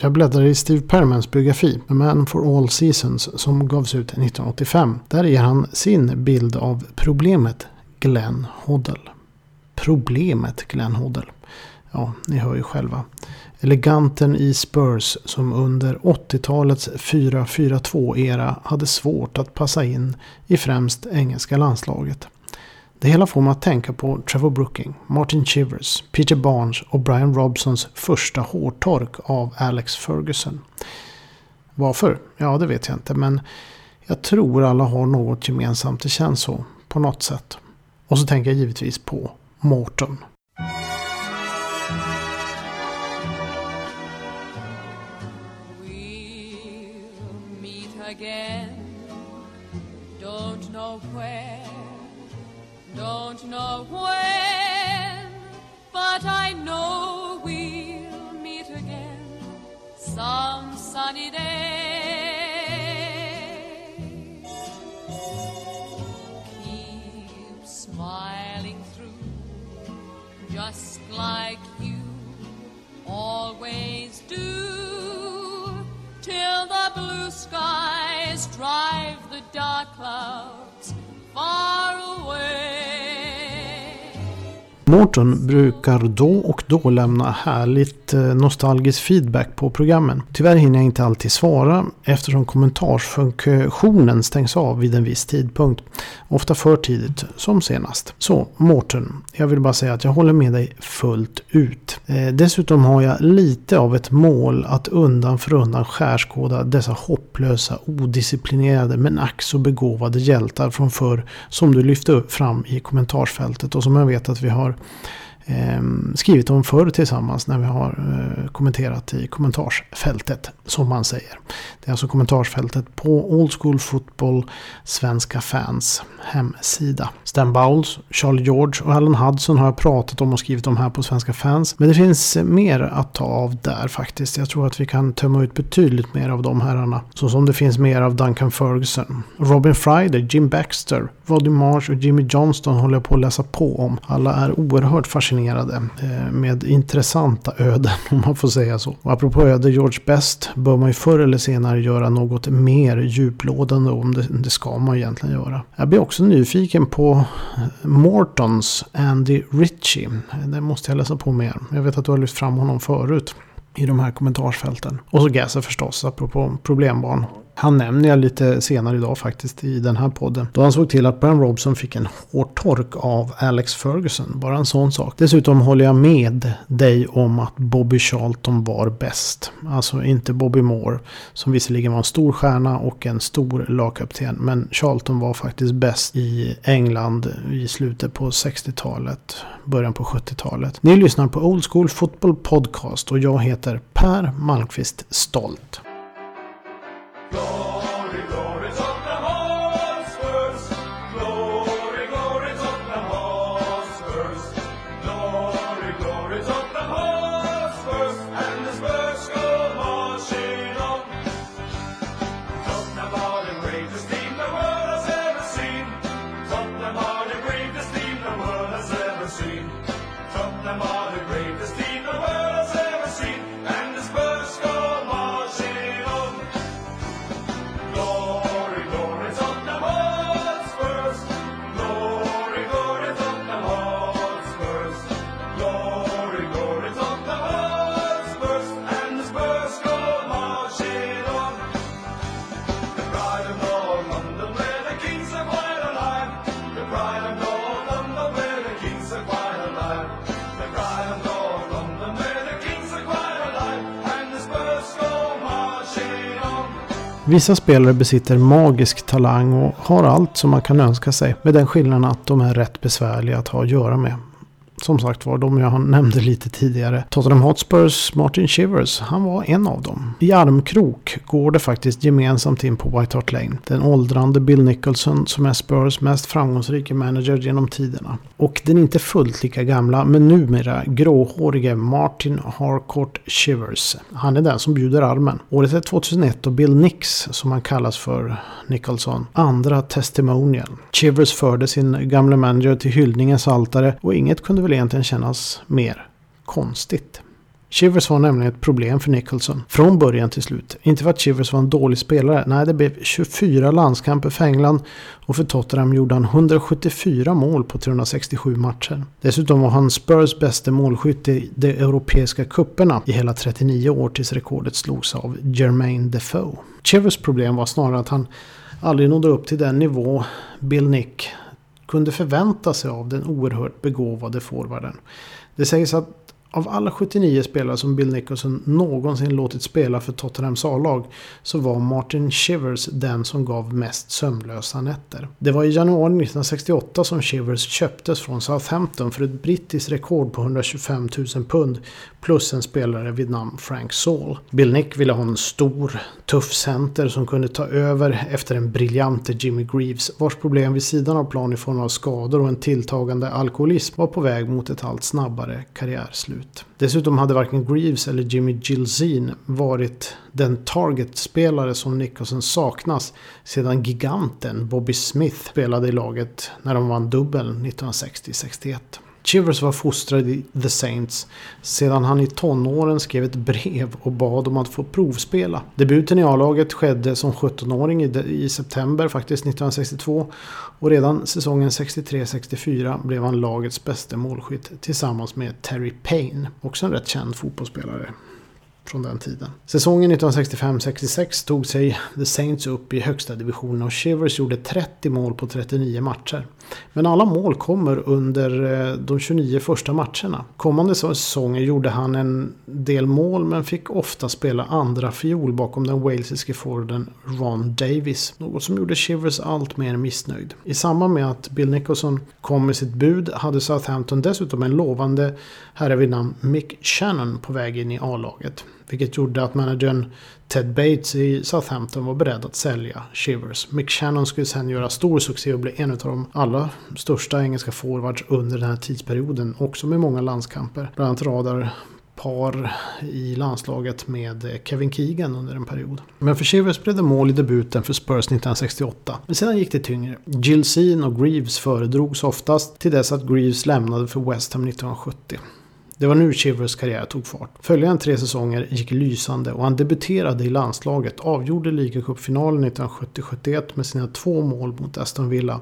Jag bläddrade i Steve Permans biografi A Man for All Seasons som gavs ut 1985. Där ger han sin bild av problemet Glenn Hoddle. Problemet Glenn Hoddle. Ja, ni hör ju själva. Eleganten i Spurs som under 80-talets 4-4-2-era hade svårt att passa in i främst engelska landslaget. Det hela får mig att tänka på Trevor Brooking, Martin Chivers, Peter Barnes och Brian Robsons första hårtork av Alex Ferguson. Varför? Ja, det vet jag inte, men jag tror alla har något gemensamt. Det känns så, på något sätt. Och så tänker jag givetvis på Morton. Don't know when, but I know we'll meet again some sunny day. Keep smiling through, just like you always do, till the blue skies drive the dark clouds far away. Morton brukar då och då lämna härligt eh, nostalgisk feedback på programmen. Tyvärr hinner jag inte alltid svara eftersom kommentarsfunktionen stängs av vid en viss tidpunkt. Ofta för tidigt, som senast. Så, Morton. Jag vill bara säga att jag håller med dig fullt ut. Eh, dessutom har jag lite av ett mål att undan för undan skärskåda dessa hopplösa, odisciplinerade men ack så begåvade hjältar från förr som du lyfte fram i kommentarsfältet och som jag vet att vi har Ehm, skrivit om förr tillsammans när vi har eh, kommenterat i kommentarsfältet. Som man säger. Det är alltså kommentarsfältet på Old School Football Svenska Fans hemsida. Stan Bowles, Charlie George och Alan Hudson har jag pratat om och skrivit om här på Svenska Fans. Men det finns eh, mer att ta av där faktiskt. Jag tror att vi kan tömma ut betydligt mer av de herrarna. Så som det finns mer av Duncan Ferguson, Robin Friday, Jim Baxter, Roddy Marsh och Jimmy Johnston håller jag på att läsa på om. Alla är oerhört fascinerade eh, med intressanta öden om man får säga så. Och apropå öde George Best bör man ju förr eller senare göra något mer djuplådande om det, det ska man egentligen göra. Jag blir också nyfiken på eh, Mortons Andy Ritchie. Det måste jag läsa på mer. Jag vet att du har lyft fram honom förut i de här kommentarsfälten. Och så Gasser förstås, apropå problembarn. Han nämner jag lite senare idag faktiskt i den här podden. Då han såg till att Brian Robson fick en hårtork av Alex Ferguson. Bara en sån sak. Dessutom håller jag med dig om att Bobby Charlton var bäst. Alltså inte Bobby Moore. Som visserligen var en stor stjärna och en stor lagkapten. Men Charlton var faktiskt bäst i England i slutet på 60-talet. Början på 70-talet. Ni lyssnar på Old School Football Podcast och jag heter Per Malmqvist Stolt. Go! Vissa spelare besitter magisk talang och har allt som man kan önska sig. Med den skillnaden att de är rätt besvärliga att ha att göra med. Som sagt var, de jag nämnde lite tidigare. Tottenham Hotspurs Martin Shivers, han var en av dem. I armkrok går det faktiskt gemensamt in på White Hart Lane. Den åldrande Bill Nicholson som är Spurs mest framgångsrika manager genom tiderna. Och den inte fullt lika gamla, men numera gråhårige Martin Harcourt Shivers. Han är den som bjuder armen. Året är 2001 och Bill Nix, som han kallas för Nicholson, andra testimonial. Shivers förde sin gamla manager till hyllningens altare och inget kunde väl egentligen kännas mer konstigt. Chivers var nämligen ett problem för Nicholson. Från början till slut. Inte för att Chivers var en dålig spelare. Nej, det blev 24 landskamper för England. Och för Tottenham gjorde han 174 mål på 367 matcher. Dessutom var han Spurs bästa målskytt i de europeiska kupperna i hela 39 år tills rekordet slogs av Jermaine Defoe. Chivers problem var snarare att han aldrig nådde upp till den nivå Bill Nick kunde förvänta sig av den oerhört begåvade forwarden. Det sägs att av alla 79 spelare som Bill Nicholson någonsin låtit spela för Tottenhams A-lag så var Martin Shivers den som gav mest sömnlösa nätter. Det var i januari 1968 som Shivers köptes från Southampton för ett brittiskt rekord på 125 000 pund plus en spelare vid namn Frank Saul. Bill Nick ville ha en stor, tuff center som kunde ta över efter en briljante Jimmy Greaves vars problem vid sidan av plan i form av skador och en tilltagande alkoholism var på väg mot ett allt snabbare karriärslut. Dessutom hade varken Greaves eller Jimmy Gilzine varit den targetspelare som Nicholson saknas sedan giganten Bobby Smith spelade i laget när de vann dubbeln 1960-61. Chivers var fostrad i The Saints sedan han i tonåren skrev ett brev och bad om att få provspela. Debuten i A-laget skedde som 17-åring i, september faktiskt 1962 och redan säsongen 63-64 blev han lagets bästa målskytt tillsammans med Terry Payne, också en rätt känd fotbollsspelare från den tiden. Säsongen 1965-66 tog sig The Saints upp i högsta divisionen och Shivers gjorde 30 mål på 39 matcher. Men alla mål kommer under eh, de 29 första matcherna. Kommande säsonger gjorde han en del mål men fick ofta spela andra fiol bakom den walesiske forwarden Ron Davis. Något som gjorde Shivers allt mer missnöjd. I samband med att Bill Nicholson kom med sitt bud hade Southampton dessutom en lovande herre vid namn Mick Shannon på väg in i A-laget. Vilket gjorde att managern Ted Bates i Southampton var beredd att sälja Shivers. Mick Shannon skulle sen göra stor succé och bli en av de allra största engelska forwards under den här tidsperioden. Också med många landskamper. Bland annat radar par i landslaget med Kevin Keegan under en period. Men för Shivers blev det mål i debuten för Spurs 1968. Men sedan gick det tyngre. Gilsin och Greaves föredrogs oftast till dess att Greaves lämnade för West Ham 1970. Det var nu Chivers karriär tog fart. Följande tre säsonger gick lysande och han debuterade i landslaget, avgjorde ligacupfinalen 1970-71 med sina två mål mot Aston Villa.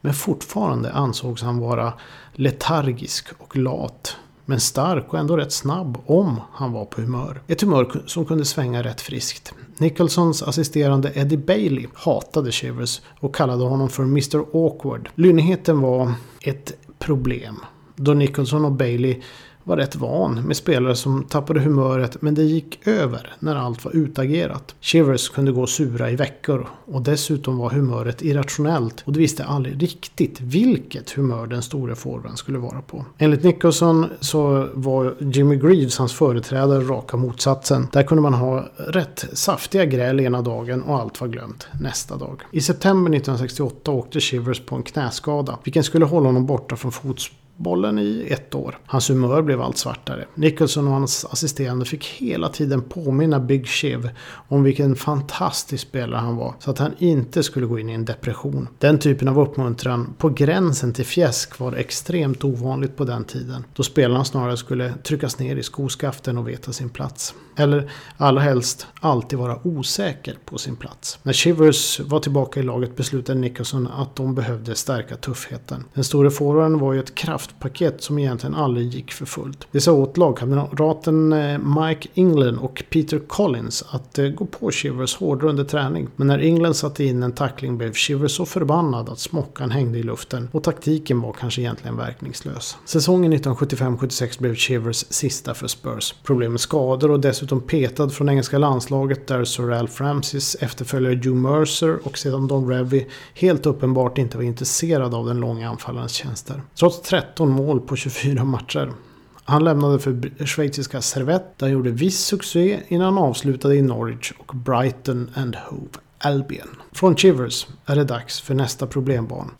Men fortfarande ansågs han vara letargisk och lat. Men stark och ändå rätt snabb om han var på humör. Ett humör som kunde svänga rätt friskt. Nicholsons assisterande Eddie Bailey hatade Chivers och kallade honom för Mr Awkward. Lynnigheten var ett problem. Då Nicholson och Bailey var rätt van med spelare som tappade humöret men det gick över när allt var utagerat. Shivers kunde gå sura i veckor och dessutom var humöret irrationellt och de visste aldrig riktigt vilket humör den store forwarden skulle vara på. Enligt Nicholson så var Jimmy Greaves hans företrädare raka motsatsen. Där kunde man ha rätt saftiga gräl ena dagen och allt var glömt nästa dag. I september 1968 åkte Shivers på en knäskada vilken skulle hålla honom borta från fotboll bollen i ett år. Hans humör blev allt svartare. Nicholson och hans assisterande fick hela tiden påminna Big Chev om vilken fantastisk spelare han var. Så att han inte skulle gå in i en depression. Den typen av uppmuntran på gränsen till fjäsk var extremt ovanligt på den tiden. Då spelarna snarare skulle tryckas ner i skoskaften och veta sin plats. Eller allra helst alltid vara osäker på sin plats. När Shivers var tillbaka i laget beslutade Nicholson att de behövde stärka tuffheten. Den store forwarden var ju ett kraft kraftpaket som egentligen aldrig gick för fullt. Det sa åt lagkamraten eh, Mike England och Peter Collins att eh, gå på Shivers hårdare under träning. Men när England satte in en tackling blev Shivers så förbannad att smockan hängde i luften och taktiken var kanske egentligen verkningslös. Säsongen 1975-76 blev Shivers sista för Spurs. Problem med skador och dessutom dessutom petad från engelska landslaget där Sir Ralph Ramses efterföljare Joe Mercer och sedan Don Revy helt uppenbart inte var intresserad av den långa anfallarens tjänster. Trots 13 13 mål på 24 matcher han lämnade för schweiziska Servette där han gjorde viss succé innan han avslutade i Norwich och Brighton and Hove Albion. Från Chivers är det dags för nästa problembarn.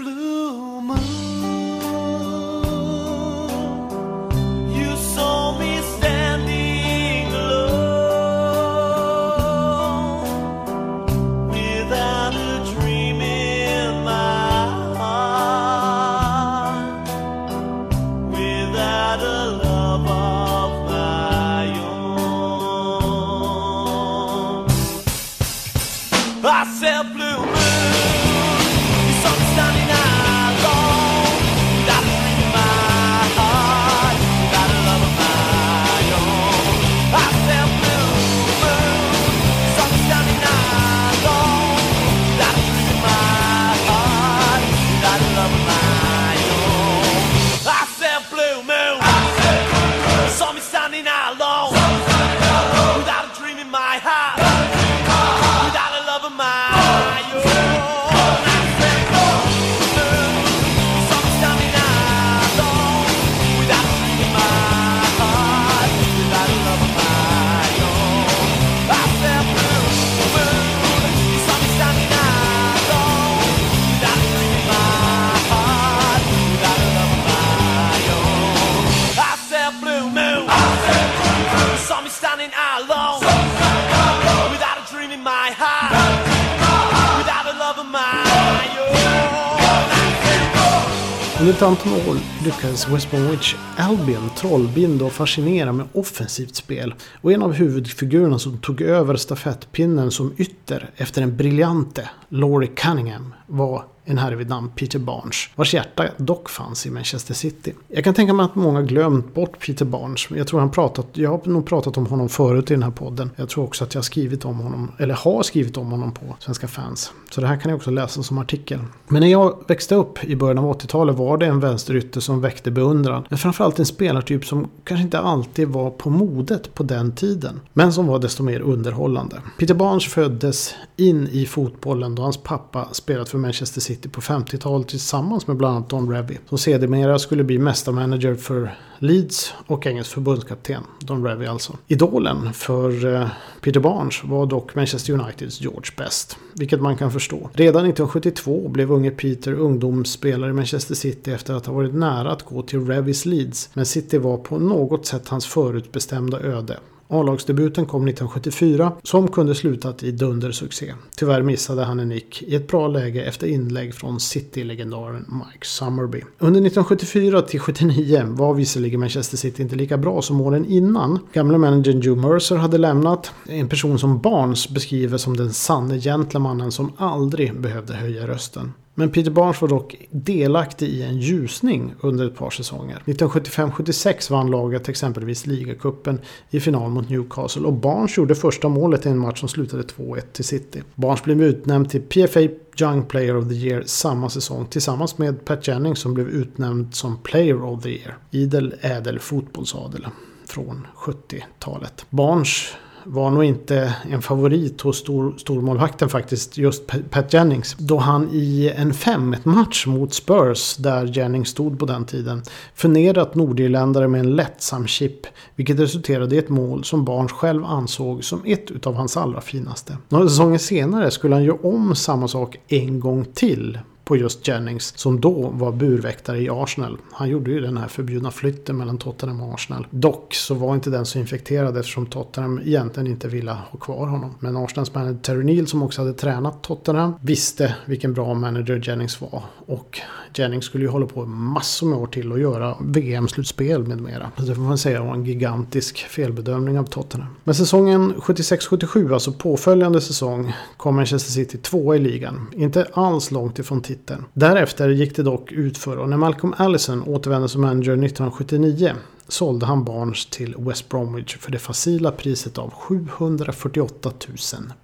Under ett antal år lyckades West Bromwich Albion trollbinda och fascinera med offensivt spel. Och en av huvudfigurerna som tog över stafettpinnen som ytter efter den briljante Laurie Cunningham var en herre vid namn Peter Barnes, vars hjärta dock fanns i Manchester City. Jag kan tänka mig att många glömt bort Peter Barnes. Jag tror han pratat, jag har nog pratat om honom förut i den här podden. Jag tror också att jag har skrivit om honom, eller har skrivit om honom på Svenska fans. Så det här kan jag också läsa som artikel. Men när jag växte upp i början av 80-talet var det en vänsterytter som väckte beundran. Men framförallt en spelartyp som kanske inte alltid var på modet på den tiden. Men som var desto mer underhållande. Peter Barnes föddes in i fotbollen då hans pappa spelat för Manchester City på 50-talet tillsammans med bland annat Don Revy. Som sedermera skulle bli mästarmanager för Leeds och engelsk förbundskapten. Don Revy alltså. Idolen för eh, Peter Barnes var dock Manchester Uniteds George Best. Vilket man kan förstå. Redan 1972 blev unge Peter ungdomsspelare i Manchester City efter att ha varit nära att gå till Revys Leeds. Men City var på något sätt hans förutbestämda öde. A-lagsdebuten kom 1974 som kunde slutat i dundersuccé. Tyvärr missade han en nick i ett bra läge efter inlägg från City-legendaren Mike Summerby. Under 1974 till 79 var visserligen Manchester City inte lika bra som åren innan. Gamla managern Joe Mercer hade lämnat. En person som Barnes beskriver som den sanne gentlemannen som aldrig behövde höja rösten. Men Peter Barnes var dock delaktig i en ljusning under ett par säsonger. 1975-76 vann laget exempelvis ligacupen i final mot Newcastle och Barnes gjorde första målet i en match som slutade 2-1 till City. Barnes blev utnämnd till PFA Young Player of the Year samma säsong tillsammans med Pat Jennings som blev utnämnd som Player of the Year. Idel ädel fotbollsadel från 70-talet. Barnes var nog inte en favorit hos stor, stormålvakten faktiskt, just Pat Jennings. Då han i en 5-1-match mot Spurs, där Jennings stod på den tiden, förnedrat nordirländare med en lättsam chip. Vilket resulterade i ett mål som Barnes själv ansåg som ett utav hans allra finaste. Några säsonger senare skulle han göra om samma sak en gång till på just Jennings som då var burväktare i Arsenal. Han gjorde ju den här förbjudna flytten mellan Tottenham och Arsenal. Dock så var inte den så infekterad eftersom Tottenham egentligen inte ville ha kvar honom. Men Arsenals manager Terry Neal som också hade tränat Tottenham visste vilken bra manager Jennings var. Och Jennings skulle ju hålla på massor med år till och göra VM-slutspel med mera. Så det får man säga var en gigantisk felbedömning av Tottenham. Men säsongen 76-77, alltså påföljande säsong, kom Manchester City tvåa i ligan. Inte alls långt ifrån titeln. Därefter gick det dock utför och när Malcolm Allison återvände som manager 1979 sålde han Barnes till West Bromwich för det facila priset av 748 000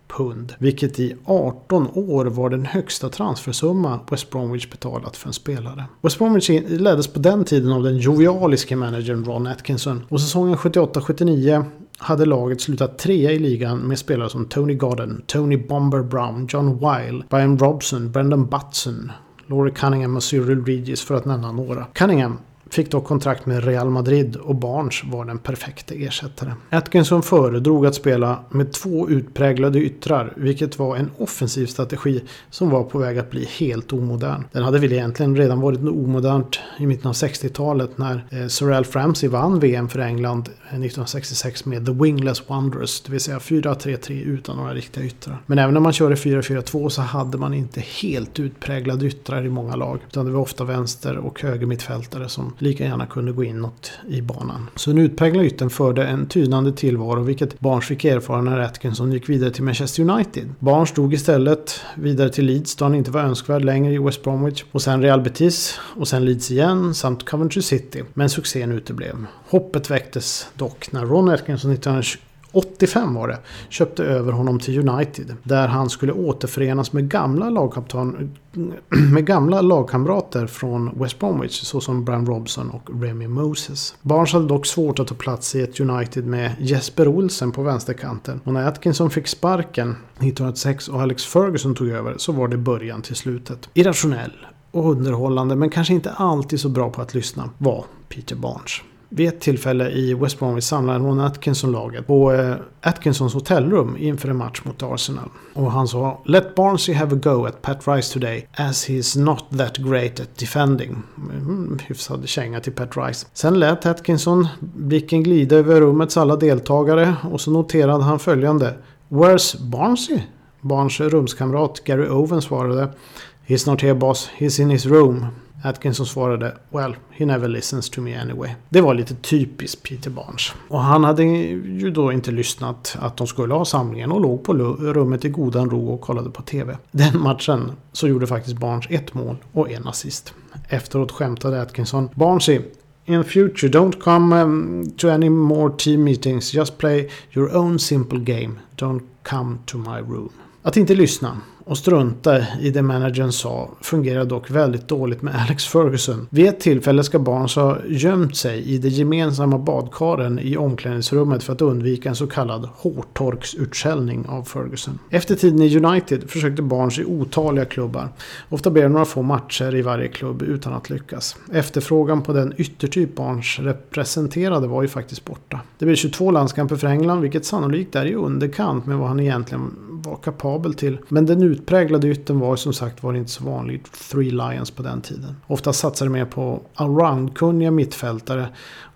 pund. Vilket i 18 år var den högsta transfersumma West Bromwich betalat för en spelare. West Bromwich leddes på den tiden av den jovialiske managern Ron Atkinson. Och säsongen 78-79 hade laget slutat trea i ligan med spelare som Tony Godden, Tony Bomber Brown, John Weil, Brian Robson, Brendan Butson, Laurie Cunningham och Cyril Regis för att nämna några. Cunningham Fick dock kontrakt med Real Madrid och Barnes var den perfekta ersättaren. Atkinson föredrog att spela med två utpräglade yttrar, vilket var en offensiv strategi som var på väg att bli helt omodern. Den hade väl egentligen redan varit omodernt i mitten av 60-talet när eh, Sir Alf Ramsey vann VM för England eh, 1966 med The Wingless Wonders, det vill säga 4-3-3 utan några riktiga yttrar. Men även när man körde 4-4-2 så hade man inte helt utpräglade yttrar i många lag, utan det var ofta vänster och höger mittfältare som lika gärna kunde gå inåt i banan. Så den utpräglade ytten förde en tynande tillvaro vilket Barnes fick erfara när Atkinson gick vidare till Manchester United. Barnes stod istället vidare till Leeds då han inte var önskvärd längre i West Bromwich och sen Real Betis och sen Leeds igen samt Coventry City. Men succén uteblev. Hoppet väcktes dock när Ron Atkinson 1920 85 var det, köpte över honom till United. Där han skulle återförenas med gamla, lagkapten, med gamla lagkamrater från West Bromwich såsom Brian Robson och Remy Moses. Barnes hade dock svårt att ta plats i ett United med Jesper Olsen på vänsterkanten. Och när Atkinson fick sparken 1906 och Alex Ferguson tog över så var det början till slutet. Irrationell och underhållande men kanske inte alltid så bra på att lyssna var Peter Barnes. Vid ett tillfälle i West Bromwich samlade Ron Atkinson laget på eh, Atkinsons hotellrum inför en match mot Arsenal. Och han sa Let Barnsley have a go at Pat Rice today as he is not that great at defending. Mm, hyfsad känga till Pat Rice. Sen lät Atkinson blicken glida över rummets alla deltagare och så noterade han följande Where's Barnsley? Barns rumskamrat Gary Owen svarade He's not here boss, he's in his room. Atkinson svarade Well, he never listens to me anyway. Det var lite typiskt Peter Barnes. Och han hade ju då inte lyssnat att de skulle ha samlingen och låg på rummet i godan ro och kollade på TV. Den matchen så gjorde faktiskt Barnes ett mål och en assist. Efteråt skämtade Atkinson Barnesy In future don't come um, to any more team meetings. Just play your own simple game. Don't come to my room. Att inte lyssna och strunta i det managern sa fungerar dock väldigt dåligt med Alex Ferguson. Vid ett tillfälle ska Barnes ha gömt sig i de gemensamma badkaren i omklädningsrummet för att undvika en så kallad hårtorksutskällning av Ferguson. Efter tiden i United försökte Barnes i otaliga klubbar. Ofta blev det några få matcher i varje klubb utan att lyckas. Efterfrågan på den yttertyp Barnes representerade var ju faktiskt borta. Det blev 22 landskamper för England vilket sannolikt är i underkant med vad han egentligen var kapabel till. Men den utpräglade ytten var som sagt var inte så vanligt Three Lions på den tiden. Ofta satsade mer på allroundkunniga mittfältare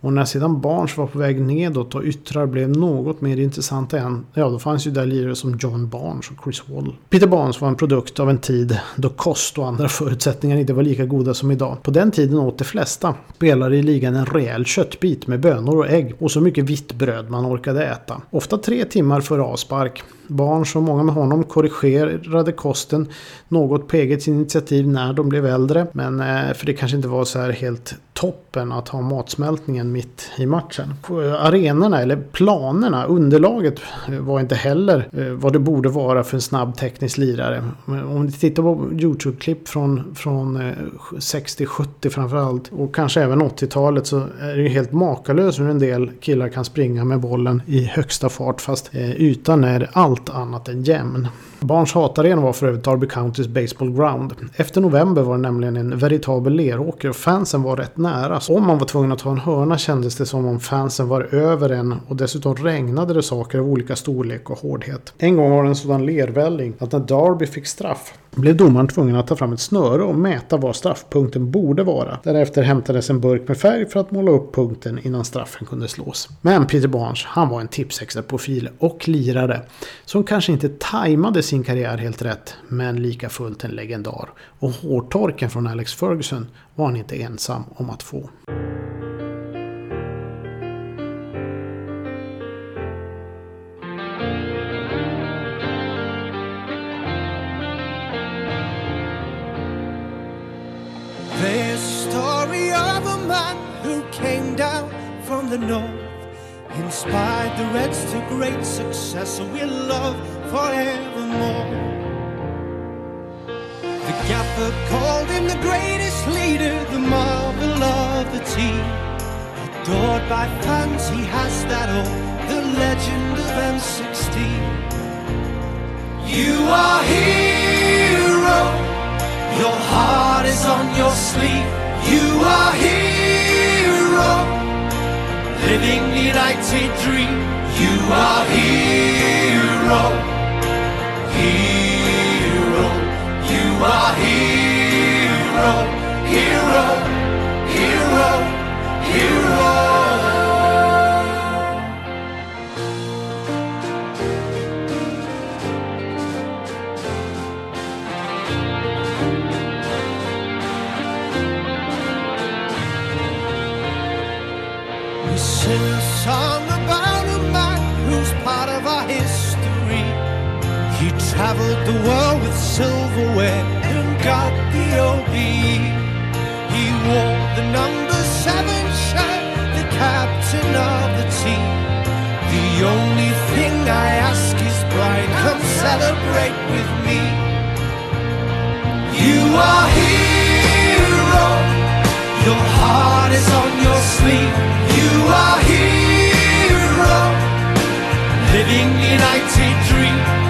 och när sedan Barnes var på väg nedåt och yttrar blev något mer intressanta än, ja då fanns ju där lirare som John Barnes och Chris Wall. Peter Barnes var en produkt av en tid då kost och andra förutsättningar inte var lika goda som idag. På den tiden åt de flesta spelare i ligan en rejäl köttbit med bönor och ägg och så mycket vitt bröd man orkade äta. Ofta tre timmar före avspark. Barnes och många med honom korrigerade kosten något på eget initiativ när de blev äldre. Men eh, för det kanske inte var så här helt toppen att ha matsmältningen mitt i matchen. Arenorna eller planerna, underlaget eh, var inte heller eh, vad det borde vara för en snabb teknisk lirare. Om ni tittar på YouTube-klipp från, från eh, 60-70 framförallt och kanske även 80-talet så är det ju helt makalöst hur en del killar kan springa med bollen i högsta fart fast ytan är allt annat än jämn. Barns hatarena var för övrigt Darby Countys Baseball Ground. Efter november var det nämligen en veritabel leråker och fansen var rätt nära. Så om man var tvungen att ta en hörna kändes det som om fansen var över en och dessutom regnade det saker av olika storlek och hårdhet. En gång var det en sådan lervälling att när Darby fick straff blev domaren tvungen att ta fram ett snöre och mäta var straffpunkten borde vara. Därefter hämtades en burk med färg för att måla upp punkten innan straffen kunde slås. Men Peter Barnes, han var en tipsextra-profil och lirare som kanske inte tajmade sin karriär helt rätt, men lika fullt en legendar. Och hårtorken från Alex Ferguson var han inte ensam om att få. The story of a man who came down from the north, inspired the Reds to great success, so we'll love forevermore. The Gaffer called him the greatest leader, the marvel of the team. Adored by fans, he has that all, the legend of M16. You are hero. Your heart is on your sleeve. You are hero, living the united dream. You are hero, hero. You are hero, hero, hero, hero. The world with silverware and got the OB. He wore the number seven shirt, the captain of the team. The only thing I ask is, Brian, come celebrate with me. You are hero. Your heart is on your sleeve. You are hero. Living United dream.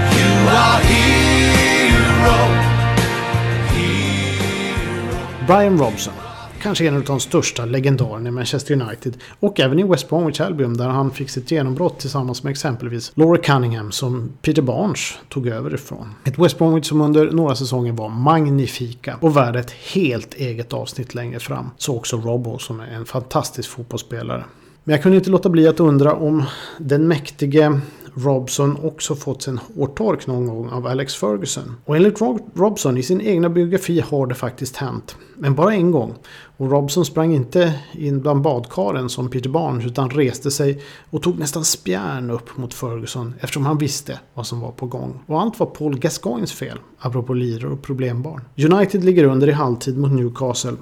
Brian Robson. Kanske en av de största legendarerna i Manchester United. Och även i West Bromwich Albion där han fick sitt genombrott tillsammans med exempelvis Laura Cunningham som Peter Barnes tog över ifrån. Ett West Bromwich som under några säsonger var magnifika och värd ett helt eget avsnitt längre fram. Så också Robbo som är en fantastisk fotbollsspelare. Men jag kunde inte låta bli att undra om den mäktige Robson också fått sin hårtork någon gång av Alex Ferguson. Och enligt Robson i sin egna biografi har det faktiskt hänt. Men bara en gång. Och Robson sprang inte in bland badkaren som Peter Barnes utan reste sig och tog nästan spjärn upp mot Ferguson eftersom han visste vad som var på gång. Och allt var Paul Gascoignes fel, apropå lirare och problembarn. United ligger under i halvtid mot Newcastle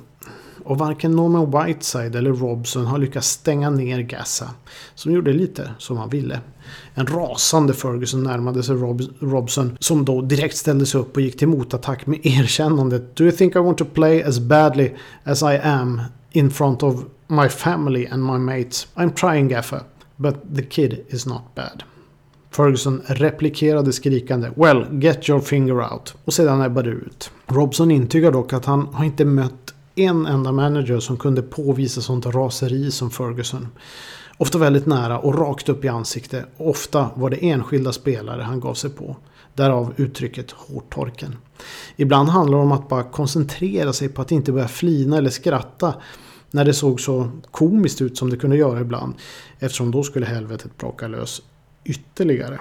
och varken Norman Whiteside eller Robson har lyckats stänga ner Gassa. Som gjorde lite som han ville. En rasande Ferguson närmade sig Rob Robson som då direkt ställde sig upp och gick till motattack med erkännandet Do you think I want to play as badly as I am in front of my family and my mates? I'm trying Gaffa, but the kid is not bad. Ferguson replikerade skrikande “Well, get your finger out” och sedan ebbade ut. Robson intygar dock att han har inte mött en enda manager som kunde påvisa sånt raseri som Ferguson. Ofta väldigt nära och rakt upp i ansikte. Ofta var det enskilda spelare han gav sig på. Därav uttrycket hårtorken. Ibland handlar det om att bara koncentrera sig på att inte börja flina eller skratta när det såg så komiskt ut som det kunde göra ibland. Eftersom då skulle helvetet braka lös ytterligare.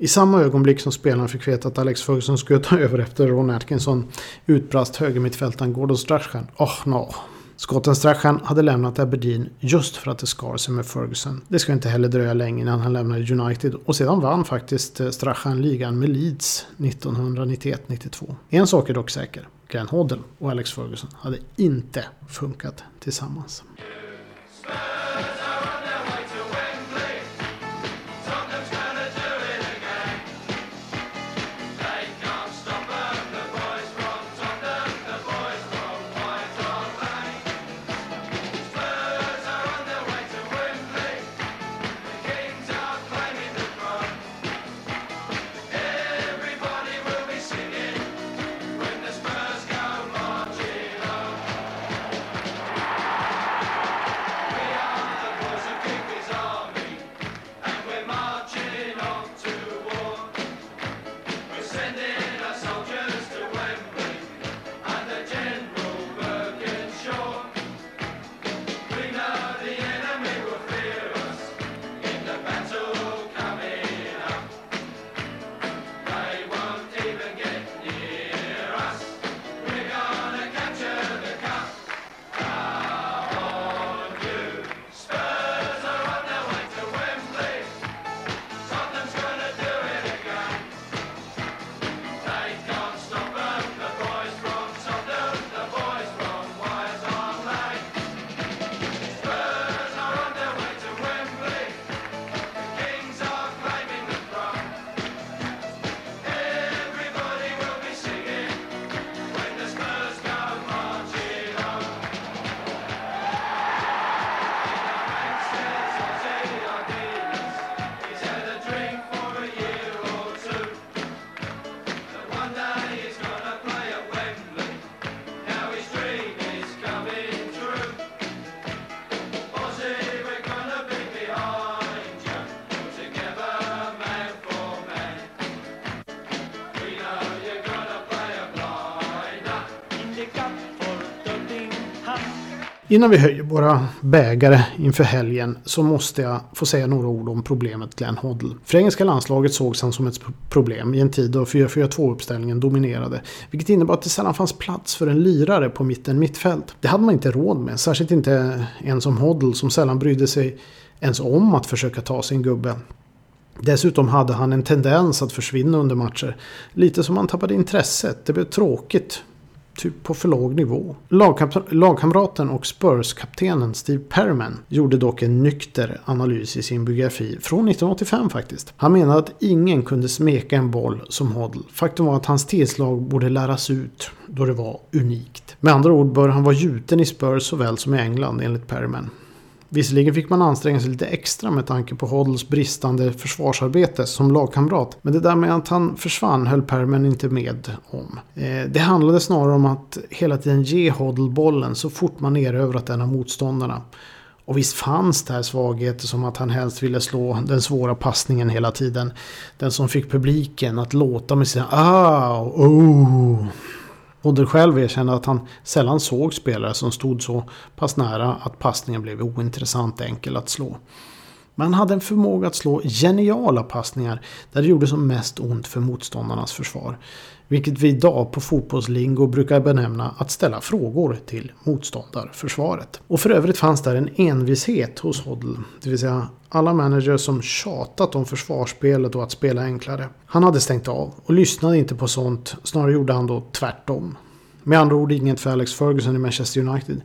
I samma ögonblick som spelarna fick veta att Alex Ferguson skulle ta över efter Ron Atkinson utbrast högermittfältaren Gordon Strachan. Oh no. Skotten Strachan hade lämnat Aberdeen just för att det skar sig med Ferguson. Det ska inte heller dröja länge innan han lämnade United och sedan vann faktiskt eh, Strachan ligan med Leeds 1991-92. En sak är dock säker. Glenn Hoddle och Alex Ferguson hade inte funkat tillsammans. Innan vi höjer våra bägare inför helgen så måste jag få säga några ord om problemet Glenn Hoddle. För engelska landslaget sågs han som ett problem i en tid då 4-4-2-uppställningen dominerade. Vilket innebar att det sällan fanns plats för en lirare på mitten mittfält. Det hade man inte råd med, särskilt inte en som Hoddle som sällan brydde sig ens om att försöka ta sin gubbe. Dessutom hade han en tendens att försvinna under matcher. Lite som han tappade intresset. Det blev tråkigt. Typ på för låg nivå. Lagkap- lagkamraten och Spurs-kaptenen Steve Perriman gjorde dock en nykter analys i sin biografi från 1985 faktiskt. Han menade att ingen kunde smeka en boll som Hoddle. Faktum var att hans tillslag borde läras ut då det var unikt. Med andra ord bör han vara gjuten i Spurs såväl som i England enligt Perriman. Visserligen fick man anstränga sig lite extra med tanke på Hoddles bristande försvarsarbete som lagkamrat. Men det där med att han försvann höll Perman inte med om. Eh, det handlade snarare om att hela tiden ge Hoddle bollen så fort man erövrat en av motståndarna. Och visst fanns det här svagheter som att han helst ville slå den svåra passningen hela tiden. Den som fick publiken att låta med sina ah, oh. Hodder själv erkände att han sällan såg spelare som stod så pass nära att passningen blev ointressant enkel att slå. Men han hade en förmåga att slå geniala passningar där det gjorde som mest ont för motståndarnas försvar. Vilket vi idag på fotbollslingo brukar benämna att ställa frågor till motståndarförsvaret. Och för övrigt fanns där en envishet hos Hoddle. Det vill säga alla managers som tjatat om försvarsspelet och att spela enklare. Han hade stängt av och lyssnade inte på sånt. Snarare gjorde han då tvärtom. Med andra ord inget för Alex Ferguson i Manchester United.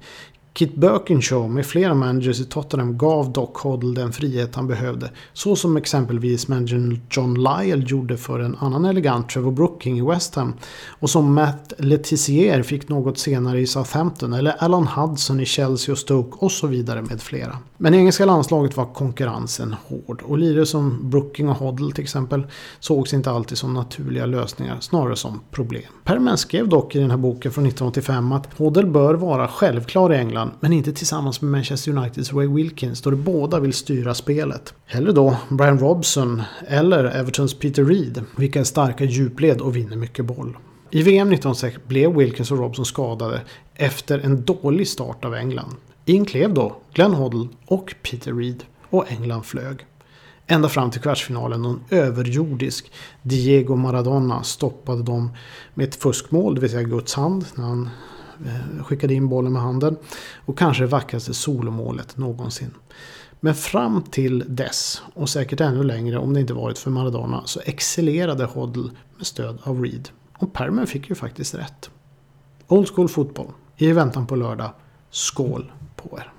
Kit Birkinshaw med flera managers i Tottenham gav dock Hoddle den frihet han behövde. Så som exempelvis managern John Lyle gjorde för en annan elegant Trevor Brooking i West Ham. Och som Matt Letizier fick något senare i Southampton. Eller Alan Hudson i Chelsea och Stoke och så vidare med flera. Men i engelska landslaget var konkurrensen hård. Och lirare som Brooking och Hoddle till exempel sågs inte alltid som naturliga lösningar. Snarare som problem. Perman skrev dock i den här boken från 1985 att Hoddle bör vara självklar i England men inte tillsammans med Manchester Uniteds Ray Wilkins då de båda vill styra spelet. Hellre då Brian Robson eller Evertons Peter Reed, vilka är starka djupled och vinner mycket boll. I VM 1906 blev Wilkins och Robson skadade efter en dålig start av England. In klev då Glenn Hoddle och Peter Reed och England flög. Ända fram till kvartsfinalen då en överjordisk Diego Maradona stoppade dem med ett fuskmål, det vill säga Guds hand, när han Eh, skickade in bollen med handen. Och kanske det vackraste solomålet någonsin. Men fram till dess, och säkert ännu längre om det inte varit för Maradona, så excellerade Hoddle med stöd av Reed. Och Perman fick ju faktiskt rätt. Old School Fotboll, i väntan på lördag. Skål på er!